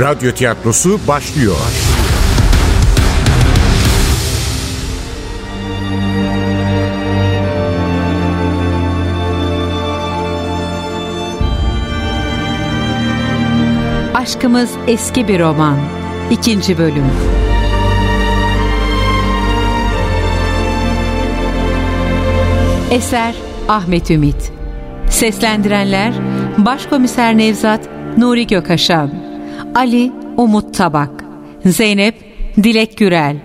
Radyo tiyatrosu başlıyor. Aşkımız eski bir roman. İkinci bölüm. Eser Ahmet Ümit. Seslendirenler Başkomiser Nevzat Nuri Gökaşan, Ali Umut Tabak, Zeynep Dilek Gürel,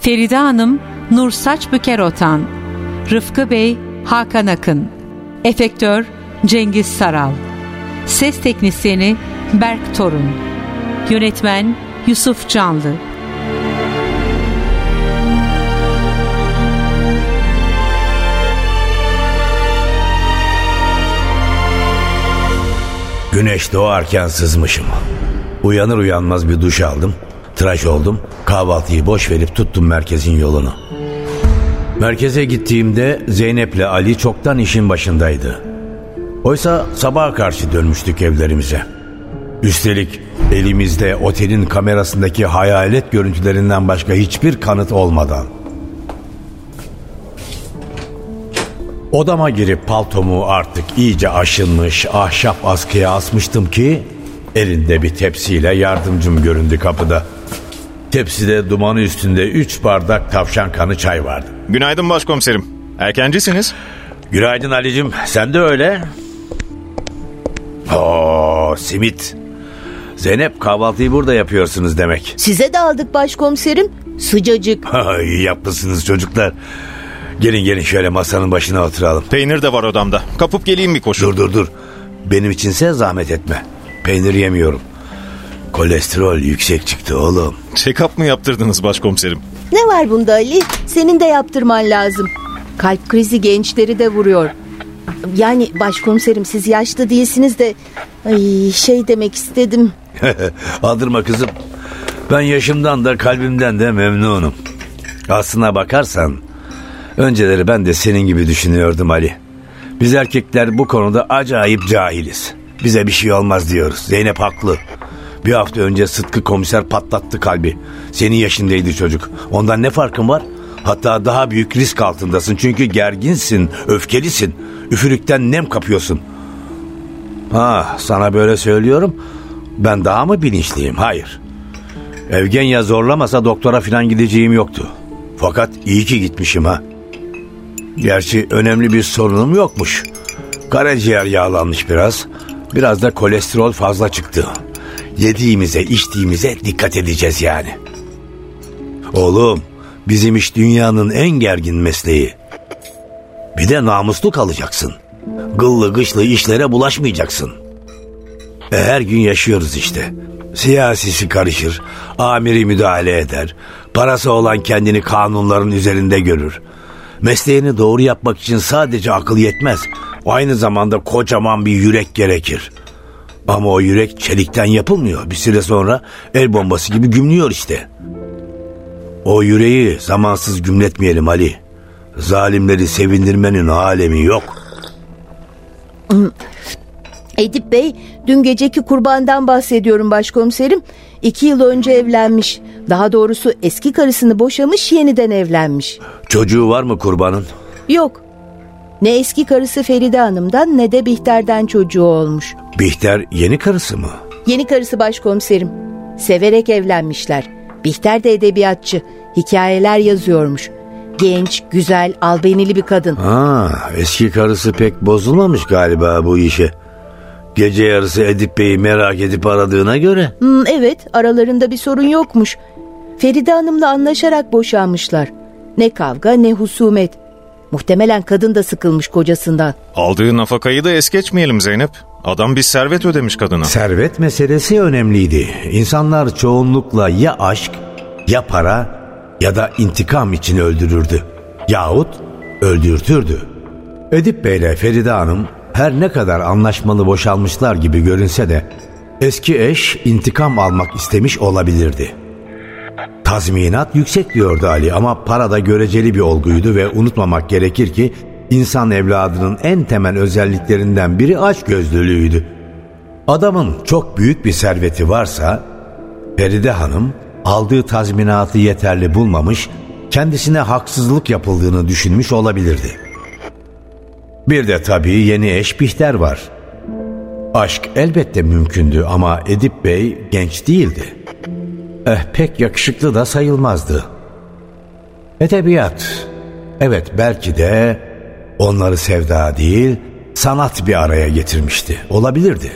Feride Hanım Nur Saçbüker Otan, Rıfkı Bey Hakan Akın, Efektör Cengiz Saral, Ses Teknisyeni Berk Torun, Yönetmen Yusuf Canlı, Güneş doğarken sızmışım. Uyanır uyanmaz bir duş aldım. Tıraş oldum. Kahvaltıyı boş verip tuttum merkezin yolunu. Merkeze gittiğimde Zeynep'le Ali çoktan işin başındaydı. Oysa sabaha karşı dönmüştük evlerimize. Üstelik elimizde otelin kamerasındaki hayalet görüntülerinden başka hiçbir kanıt olmadan. Odama girip paltomu artık iyice aşınmış ahşap askıya asmıştım ki elinde bir tepsiyle yardımcım göründü kapıda. Tepside dumanı üstünde üç bardak tavşan kanı çay vardı. Günaydın başkomiserim. Erkencisiniz. Günaydın Ali'cim sen de öyle. Oo simit. Zeynep kahvaltıyı burada yapıyorsunuz demek. Size de aldık başkomiserim. Sıcacık. İyi yapmışsınız çocuklar. Gelin gelin şöyle masanın başına oturalım. Peynir de var odamda. Kapıp geleyim bir koşu. Dur dur dur. Benim içinse zahmet etme. Peynir yemiyorum. Kolesterol yüksek çıktı oğlum. Check-up mı yaptırdınız başkomiserim? Ne var bunda Ali? Senin de yaptırman lazım. Kalp krizi gençleri de vuruyor. Yani başkomiserim siz yaşlı değilsiniz de... Ay şey demek istedim. Aldırma kızım. Ben yaşımdan da kalbimden de memnunum. Aslına bakarsan önceleri ben de senin gibi düşünüyordum Ali. Biz erkekler bu konuda acayip cahiliz. Bize bir şey olmaz diyoruz. Zeynep haklı. Bir hafta önce Sıtkı komiser patlattı kalbi. Senin yaşındaydı çocuk. Ondan ne farkın var? Hatta daha büyük risk altındasın. Çünkü gerginsin, öfkelisin. Üfürükten nem kapıyorsun. Ha, sana böyle söylüyorum. Ben daha mı bilinçliyim? Hayır. Evgenya zorlamasa doktora falan gideceğim yoktu. Fakat iyi ki gitmişim ha. Gerçi önemli bir sorunum yokmuş. Karaciğer yağlanmış biraz. Biraz da kolesterol fazla çıktı. Yediğimize içtiğimize dikkat edeceğiz yani. Oğlum bizim iş dünyanın en gergin mesleği. Bir de namuslu kalacaksın. Gıllı gışlı işlere bulaşmayacaksın. E, her gün yaşıyoruz işte. Siyasisi karışır, amiri müdahale eder. Parası olan kendini kanunların üzerinde görür. Mesleğini doğru yapmak için sadece akıl yetmez. Aynı zamanda kocaman bir yürek gerekir. Ama o yürek çelikten yapılmıyor. Bir süre sonra el bombası gibi gümlüyor işte. O yüreği zamansız gümletmeyelim Ali. Zalimleri sevindirmenin alemi yok. Edip Bey dün geceki kurbandan bahsediyorum başkomiserim. İki yıl önce evlenmiş. Daha doğrusu eski karısını boşamış yeniden evlenmiş. Çocuğu var mı kurbanın? Yok. Ne eski karısı Feride Hanım'dan ne de Bihter'den çocuğu olmuş. Bihter yeni karısı mı? Yeni karısı başkomiserim. Severek evlenmişler. Bihter de edebiyatçı. Hikayeler yazıyormuş. Genç, güzel, albenili bir kadın. Ha, eski karısı pek bozulmamış galiba bu işe. Gece yarısı Edip Bey'i merak edip aradığına göre. Hmm, evet, aralarında bir sorun yokmuş. Feride Hanım'la anlaşarak boşanmışlar. Ne kavga ne husumet. Muhtemelen kadın da sıkılmış kocasından. Aldığı nafakayı da es geçmeyelim Zeynep. Adam bir servet ödemiş kadına. Servet meselesi önemliydi. İnsanlar çoğunlukla ya aşk, ya para ya da intikam için öldürürdü. Yahut öldürtürdü. Edip Bey ile Feride Hanım her ne kadar anlaşmalı boşalmışlar gibi görünse de eski eş intikam almak istemiş olabilirdi. Tazminat yüksek diyordu Ali ama para da göreceli bir olguydu ve unutmamak gerekir ki insan evladının en temel özelliklerinden biri açgözlülüğüydü. Adamın çok büyük bir serveti varsa Feride Hanım aldığı tazminatı yeterli bulmamış, kendisine haksızlık yapıldığını düşünmüş olabilirdi. Bir de tabii yeni eş Bihter var. Aşk elbette mümkündü ama Edip Bey genç değildi. Eh pek yakışıklı da sayılmazdı. Edebiyat. Evet belki de onları sevda değil sanat bir araya getirmişti. Olabilirdi.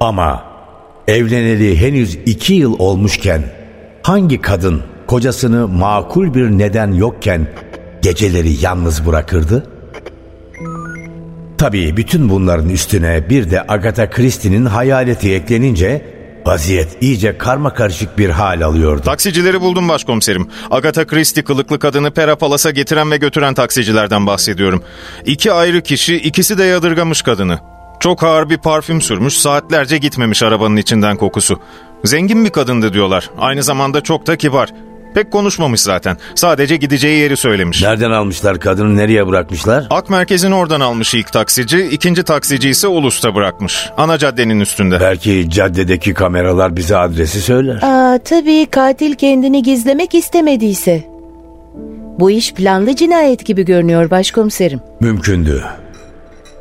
Ama evleneli henüz iki yıl olmuşken hangi kadın kocasını makul bir neden yokken geceleri yalnız bırakırdı? Tabii bütün bunların üstüne bir de Agatha Christie'nin hayaleti eklenince vaziyet iyice karma karışık bir hal alıyordu. Taksicileri buldum başkomiserim. Agatha Christie kılıklı kadını Pera Palas'a getiren ve götüren taksicilerden bahsediyorum. İki ayrı kişi ikisi de yadırgamış kadını. Çok ağır bir parfüm sürmüş saatlerce gitmemiş arabanın içinden kokusu. Zengin bir kadındı diyorlar. Aynı zamanda çok da kibar. Pek konuşmamış zaten. Sadece gideceği yeri söylemiş. Nereden almışlar kadını nereye bırakmışlar? Ak merkezini oradan almış ilk taksici, ikinci taksici ise Ulus'ta bırakmış. Ana caddenin üstünde. Belki caddedeki kameralar bize adresi söyler. Aa, tabii katil kendini gizlemek istemediyse. Bu iş planlı cinayet gibi görünüyor başkomiserim. Mümkündü.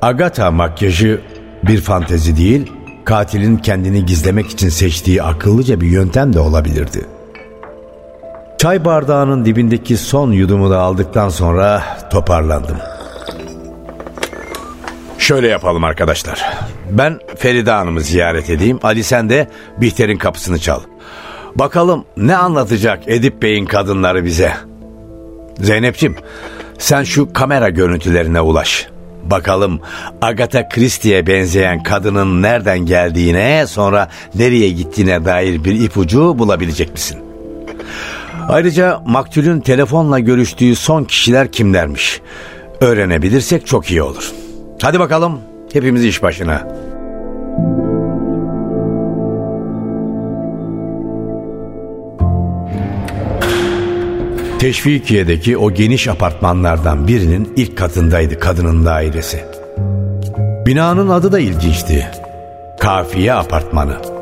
Agatha makyajı bir fantezi değil, katilin kendini gizlemek için seçtiği akıllıca bir yöntem de olabilirdi. Çay bardağının dibindeki son yudumu da aldıktan sonra toparlandım. Şöyle yapalım arkadaşlar. Ben Feride Hanım'ı ziyaret edeyim. Ali sen de Bihter'in kapısını çal. Bakalım ne anlatacak Edip Bey'in kadınları bize. Zeynep'ciğim sen şu kamera görüntülerine ulaş. Bakalım Agatha Christie'ye benzeyen kadının nereden geldiğine sonra nereye gittiğine dair bir ipucu bulabilecek misin? Ayrıca maktulün telefonla görüştüğü son kişiler kimlermiş? Öğrenebilirsek çok iyi olur. Hadi bakalım hepimiz iş başına. Teşvikiye'deki o geniş apartmanlardan birinin ilk katındaydı kadının dairesi. Binanın adı da ilginçti. Kafiye Apartmanı.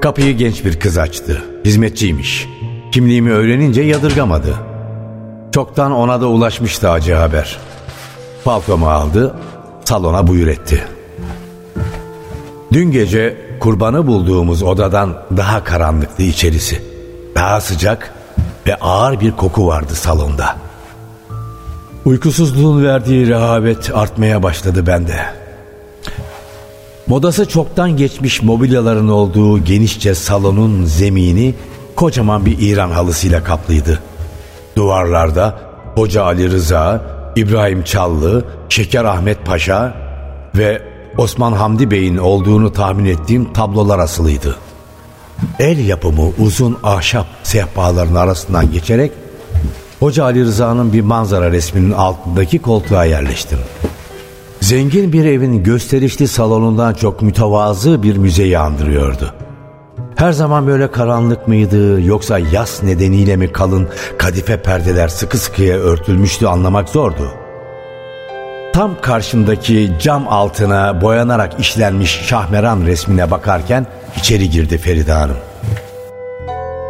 Kapıyı genç bir kız açtı. Hizmetçiymiş. Kimliğimi öğrenince yadırgamadı. Çoktan ona da ulaşmıştı acı haber. Paltomu aldı, salona buyur etti. Dün gece kurbanı bulduğumuz odadan daha karanlıktı içerisi. Daha sıcak ve ağır bir koku vardı salonda. Uykusuzluğun verdiği rehavet artmaya başladı bende. Modası çoktan geçmiş mobilyaların olduğu genişçe salonun zemini kocaman bir İran halısıyla kaplıydı. Duvarlarda Hoca Ali Rıza, İbrahim Çallı, Şeker Ahmet Paşa ve Osman Hamdi Bey'in olduğunu tahmin ettiğim tablolar asılıydı. El yapımı uzun ahşap sehpaların arasından geçerek Hoca Ali Rıza'nın bir manzara resminin altındaki koltuğa yerleştim. Zengin bir evin gösterişli salonundan çok mütevazı bir müzeyi andırıyordu. Her zaman böyle karanlık mıydı yoksa yas nedeniyle mi kalın kadife perdeler sıkı sıkıya örtülmüştü anlamak zordu. Tam karşımdaki cam altına boyanarak işlenmiş şahmeran resmine bakarken içeri girdi Feride Hanım.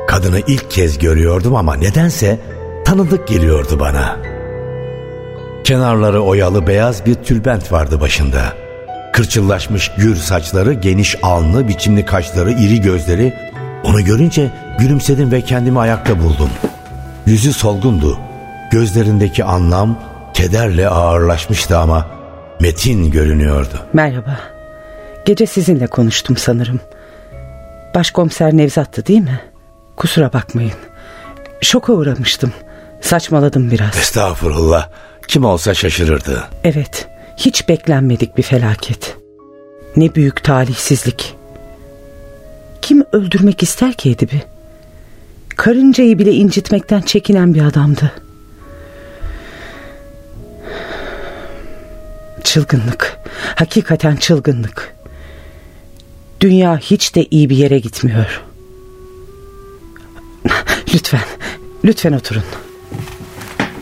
Kadını ilk kez görüyordum ama nedense tanıdık geliyordu bana. Kenarları oyalı beyaz bir tülbent vardı başında. Kırçıllaşmış gür saçları, geniş alnı, biçimli kaşları, iri gözleri. Onu görünce gülümsedim ve kendimi ayakta buldum. Yüzü solgundu. Gözlerindeki anlam kederle ağırlaşmıştı ama metin görünüyordu. Merhaba. Gece sizinle konuştum sanırım. Başkomiser Nevzat'tı değil mi? Kusura bakmayın. Şoka uğramıştım. Saçmaladım biraz. Estağfurullah. Kim olsa şaşırırdı. Evet. Hiç beklenmedik bir felaket. Ne büyük talihsizlik. Kim öldürmek ister ki Edip'i? Karıncayı bile incitmekten çekinen bir adamdı. Çılgınlık. Hakikaten çılgınlık. Dünya hiç de iyi bir yere gitmiyor. Lütfen, lütfen oturun.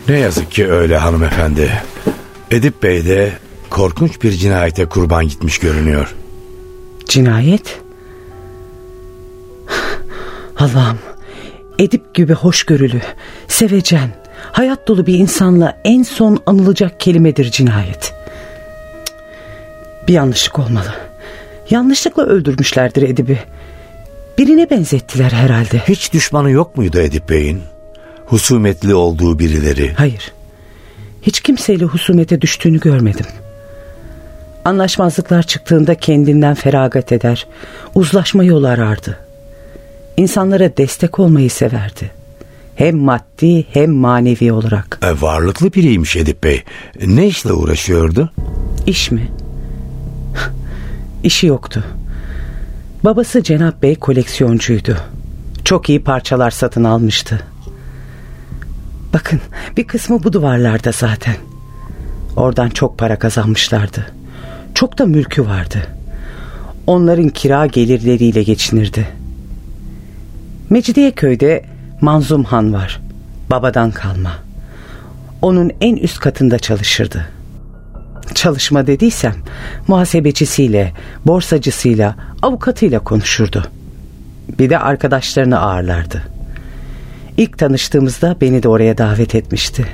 Ne yazık ki öyle hanımefendi. Edip Bey de korkunç bir cinayete kurban gitmiş görünüyor. Cinayet? Allah'ım Edip gibi hoşgörülü, sevecen, hayat dolu bir insanla en son anılacak kelimedir cinayet. Bir yanlışlık olmalı. Yanlışlıkla öldürmüşlerdir Edip'i. Birine benzettiler herhalde. Hiç düşmanı yok muydu Edip Bey'in? Husumetli olduğu birileri. Hayır. Hiç kimseyle husumete düştüğünü görmedim. Anlaşmazlıklar çıktığında kendinden feragat eder, uzlaşma yolu arardı. İnsanlara destek olmayı severdi. Hem maddi hem manevi olarak. E, varlıklı biriymiş Edip Bey. Ne işle uğraşıyordu? İş mi? İşi yoktu. Babası Cenap Bey koleksiyoncuydu. Çok iyi parçalar satın almıştı. Bakın bir kısmı bu duvarlarda zaten. Oradan çok para kazanmışlardı. Çok da mülkü vardı. Onların kira gelirleriyle geçinirdi. Mecidiye köyde Manzum Han var. Babadan kalma. Onun en üst katında çalışırdı. Çalışma dediysem muhasebecisiyle, borsacısıyla, avukatıyla konuşurdu. Bir de arkadaşlarını ağırlardı. İlk tanıştığımızda beni de oraya davet etmişti.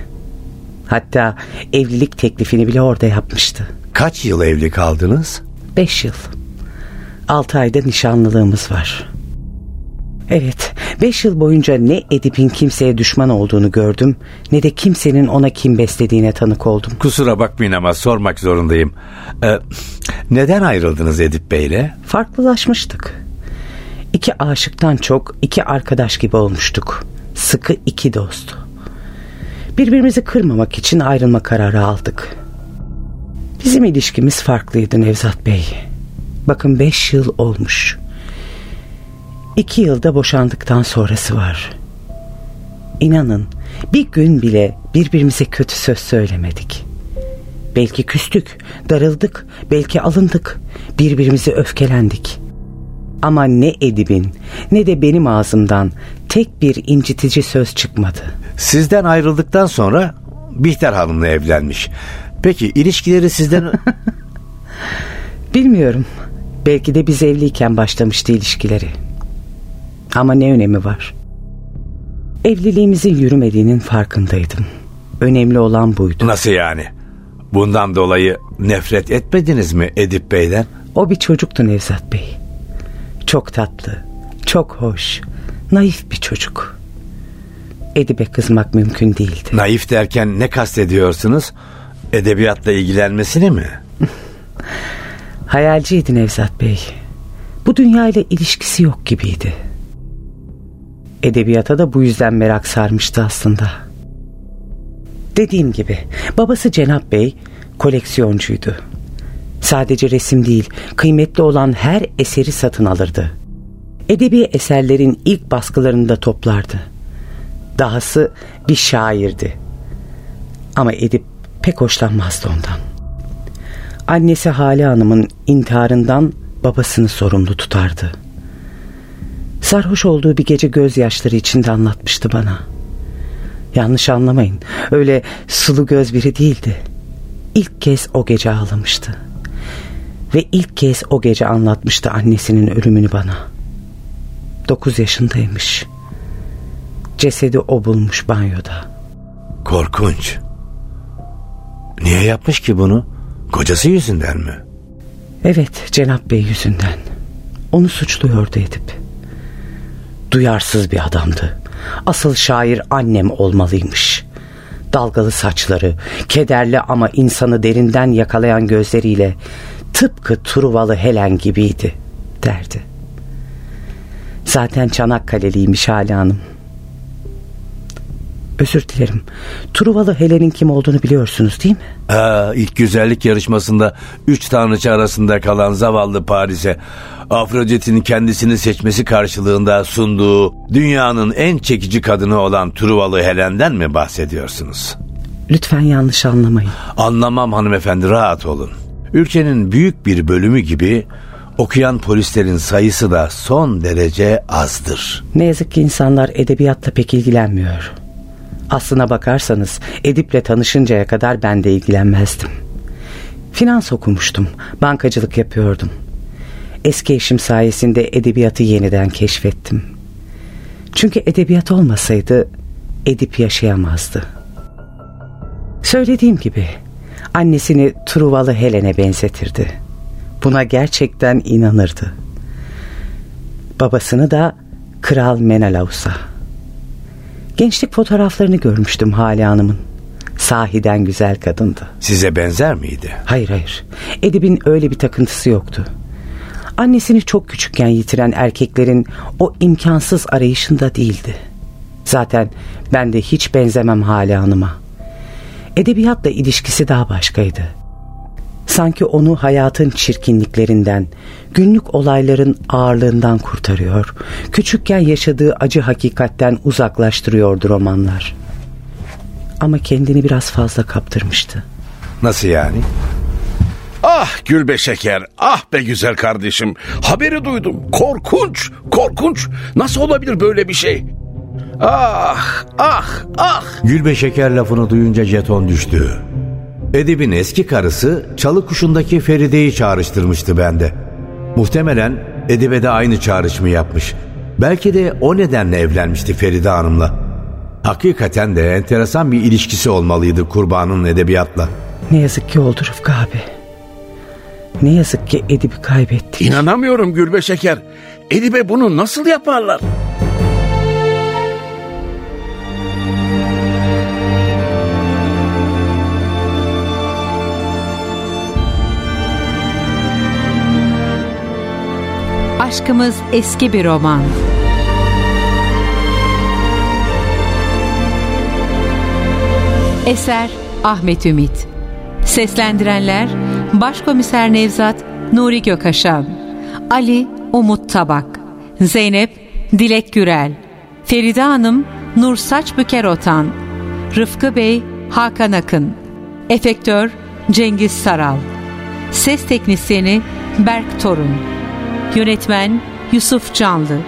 Hatta evlilik teklifini bile orada yapmıştı. Kaç yıl evli kaldınız? Beş yıl. Altı ayda nişanlılığımız var. Evet, beş yıl boyunca ne Edip'in kimseye düşman olduğunu gördüm... ...ne de kimsenin ona kim beslediğine tanık oldum. Kusura bakmayın ama sormak zorundayım. Ee, neden ayrıldınız Edip Bey'le? Farklılaşmıştık. İki aşıktan çok iki arkadaş gibi olmuştuk. Sıkı iki dost. Birbirimizi kırmamak için ayrılma kararı aldık. Bizim ilişkimiz farklıydı Nevzat Bey. Bakın beş yıl olmuş. İki yılda boşandıktan sonrası var. İnanın bir gün bile birbirimize kötü söz söylemedik. Belki küstük, darıldık, belki alındık, birbirimize öfkelendik. Ama ne Edip'in ne de benim ağzımdan tek bir incitici söz çıkmadı. Sizden ayrıldıktan sonra Bihter Hanım'la evlenmiş. Peki ilişkileri sizden... Bilmiyorum. Belki de biz evliyken başlamıştı ilişkileri. Ama ne önemi var? Evliliğimizin yürümediğinin farkındaydım. Önemli olan buydu. Nasıl yani? Bundan dolayı nefret etmediniz mi Edip Bey'den? O bir çocuktu Nevzat Bey. Çok tatlı, çok hoş, naif bir çocuk. Edip'e kızmak mümkün değildi. Naif derken ne kastediyorsunuz? Edebiyatla ilgilenmesini mi? Hayalciydi Nevzat Bey. Bu dünyayla ilişkisi yok gibiydi. Edebiyata da bu yüzden merak sarmıştı aslında. Dediğim gibi babası Cenap Bey koleksiyoncuydu. Sadece resim değil kıymetli olan her eseri satın alırdı. Edebi eserlerin ilk baskılarını da toplardı. Dahası bir şairdi. Ama Edip pek hoşlanmazdı ondan. Annesi Hale Hanım'ın intiharından babasını sorumlu tutardı. Sarhoş olduğu bir gece gözyaşları içinde anlatmıştı bana. Yanlış anlamayın. Öyle sulu göz biri değildi. İlk kez o gece ağlamıştı. Ve ilk kez o gece anlatmıştı annesinin ölümünü bana. Dokuz yaşındaymış. Cesedi o bulmuş banyoda. Korkunç. Niye yapmış ki bunu? Kocası yüzünden mi? Evet Cenap Bey yüzünden. Onu suçluyordu Edip. Duyarsız bir adamdı. Asıl şair annem olmalıymış. Dalgalı saçları, kederli ama insanı derinden yakalayan gözleriyle tıpkı Truvalı Helen gibiydi derdi. Zaten Çanakkale'liymiş Hale Hanım. Özür dilerim. Truvalı Helen'in kim olduğunu biliyorsunuz değil mi? Aa, ilk güzellik yarışmasında üç tanrıça arasında kalan zavallı Paris'e Afrodit'in kendisini seçmesi karşılığında sunduğu dünyanın en çekici kadını olan Truvalı Helen'den mi bahsediyorsunuz? Lütfen yanlış anlamayın. Anlamam hanımefendi rahat olun. Ülkenin büyük bir bölümü gibi okuyan polislerin sayısı da son derece azdır. Ne yazık ki insanlar edebiyatla pek ilgilenmiyor. Aslına bakarsanız Edip'le tanışıncaya kadar ben de ilgilenmezdim. Finans okumuştum, bankacılık yapıyordum. Eski eşim sayesinde edebiyatı yeniden keşfettim. Çünkü edebiyat olmasaydı Edip yaşayamazdı. Söylediğim gibi annesini Truvalı Helen'e benzetirdi. Buna gerçekten inanırdı. Babasını da Kral Menelaus'a. Gençlik fotoğraflarını görmüştüm Hale Hanım'ın. Sahiden güzel kadındı. Size benzer miydi? Hayır hayır. Edip'in öyle bir takıntısı yoktu. Annesini çok küçükken yitiren erkeklerin o imkansız arayışında değildi. Zaten ben de hiç benzemem Hale Hanım'a. Edebiyatla ilişkisi daha başkaydı. Sanki onu hayatın çirkinliklerinden, günlük olayların ağırlığından kurtarıyor, küçükken yaşadığı acı hakikatten uzaklaştırıyordu romanlar. Ama kendini biraz fazla kaptırmıştı. Nasıl yani? Ah Gülbe Şeker, ah be güzel kardeşim. Haberi duydum. Korkunç, korkunç. Nasıl olabilir böyle bir şey? Ah, ah, ah. Gülbe şeker lafını duyunca jeton düştü. Edip'in eski karısı çalı kuşundaki Feride'yi çağrıştırmıştı bende. Muhtemelen Edip'e de aynı çağrışımı yapmış. Belki de o nedenle evlenmişti Feride Hanım'la. Hakikaten de enteresan bir ilişkisi olmalıydı kurbanın edebiyatla. Ne yazık ki oldu Rıfkı abi. Ne yazık ki Edip'i kaybettik. İnanamıyorum Gülbe Şeker. Edibe bunu nasıl yaparlar? Aşkımız eski bir roman. Eser Ahmet Ümit Seslendirenler Başkomiser Nevzat Nuri Gökaşan Ali Umut Tabak Zeynep Dilek Gürel Feride Hanım Nur Saç Büker Otan Rıfkı Bey Hakan Akın Efektör Cengiz Saral Ses Teknisyeni Berk Torun Yönetmen Yusuf Canlı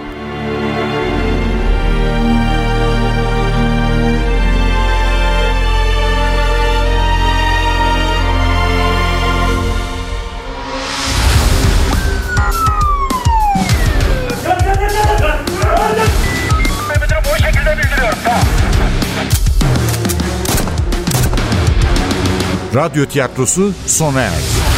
Radyo tiyatrosu sona erdi.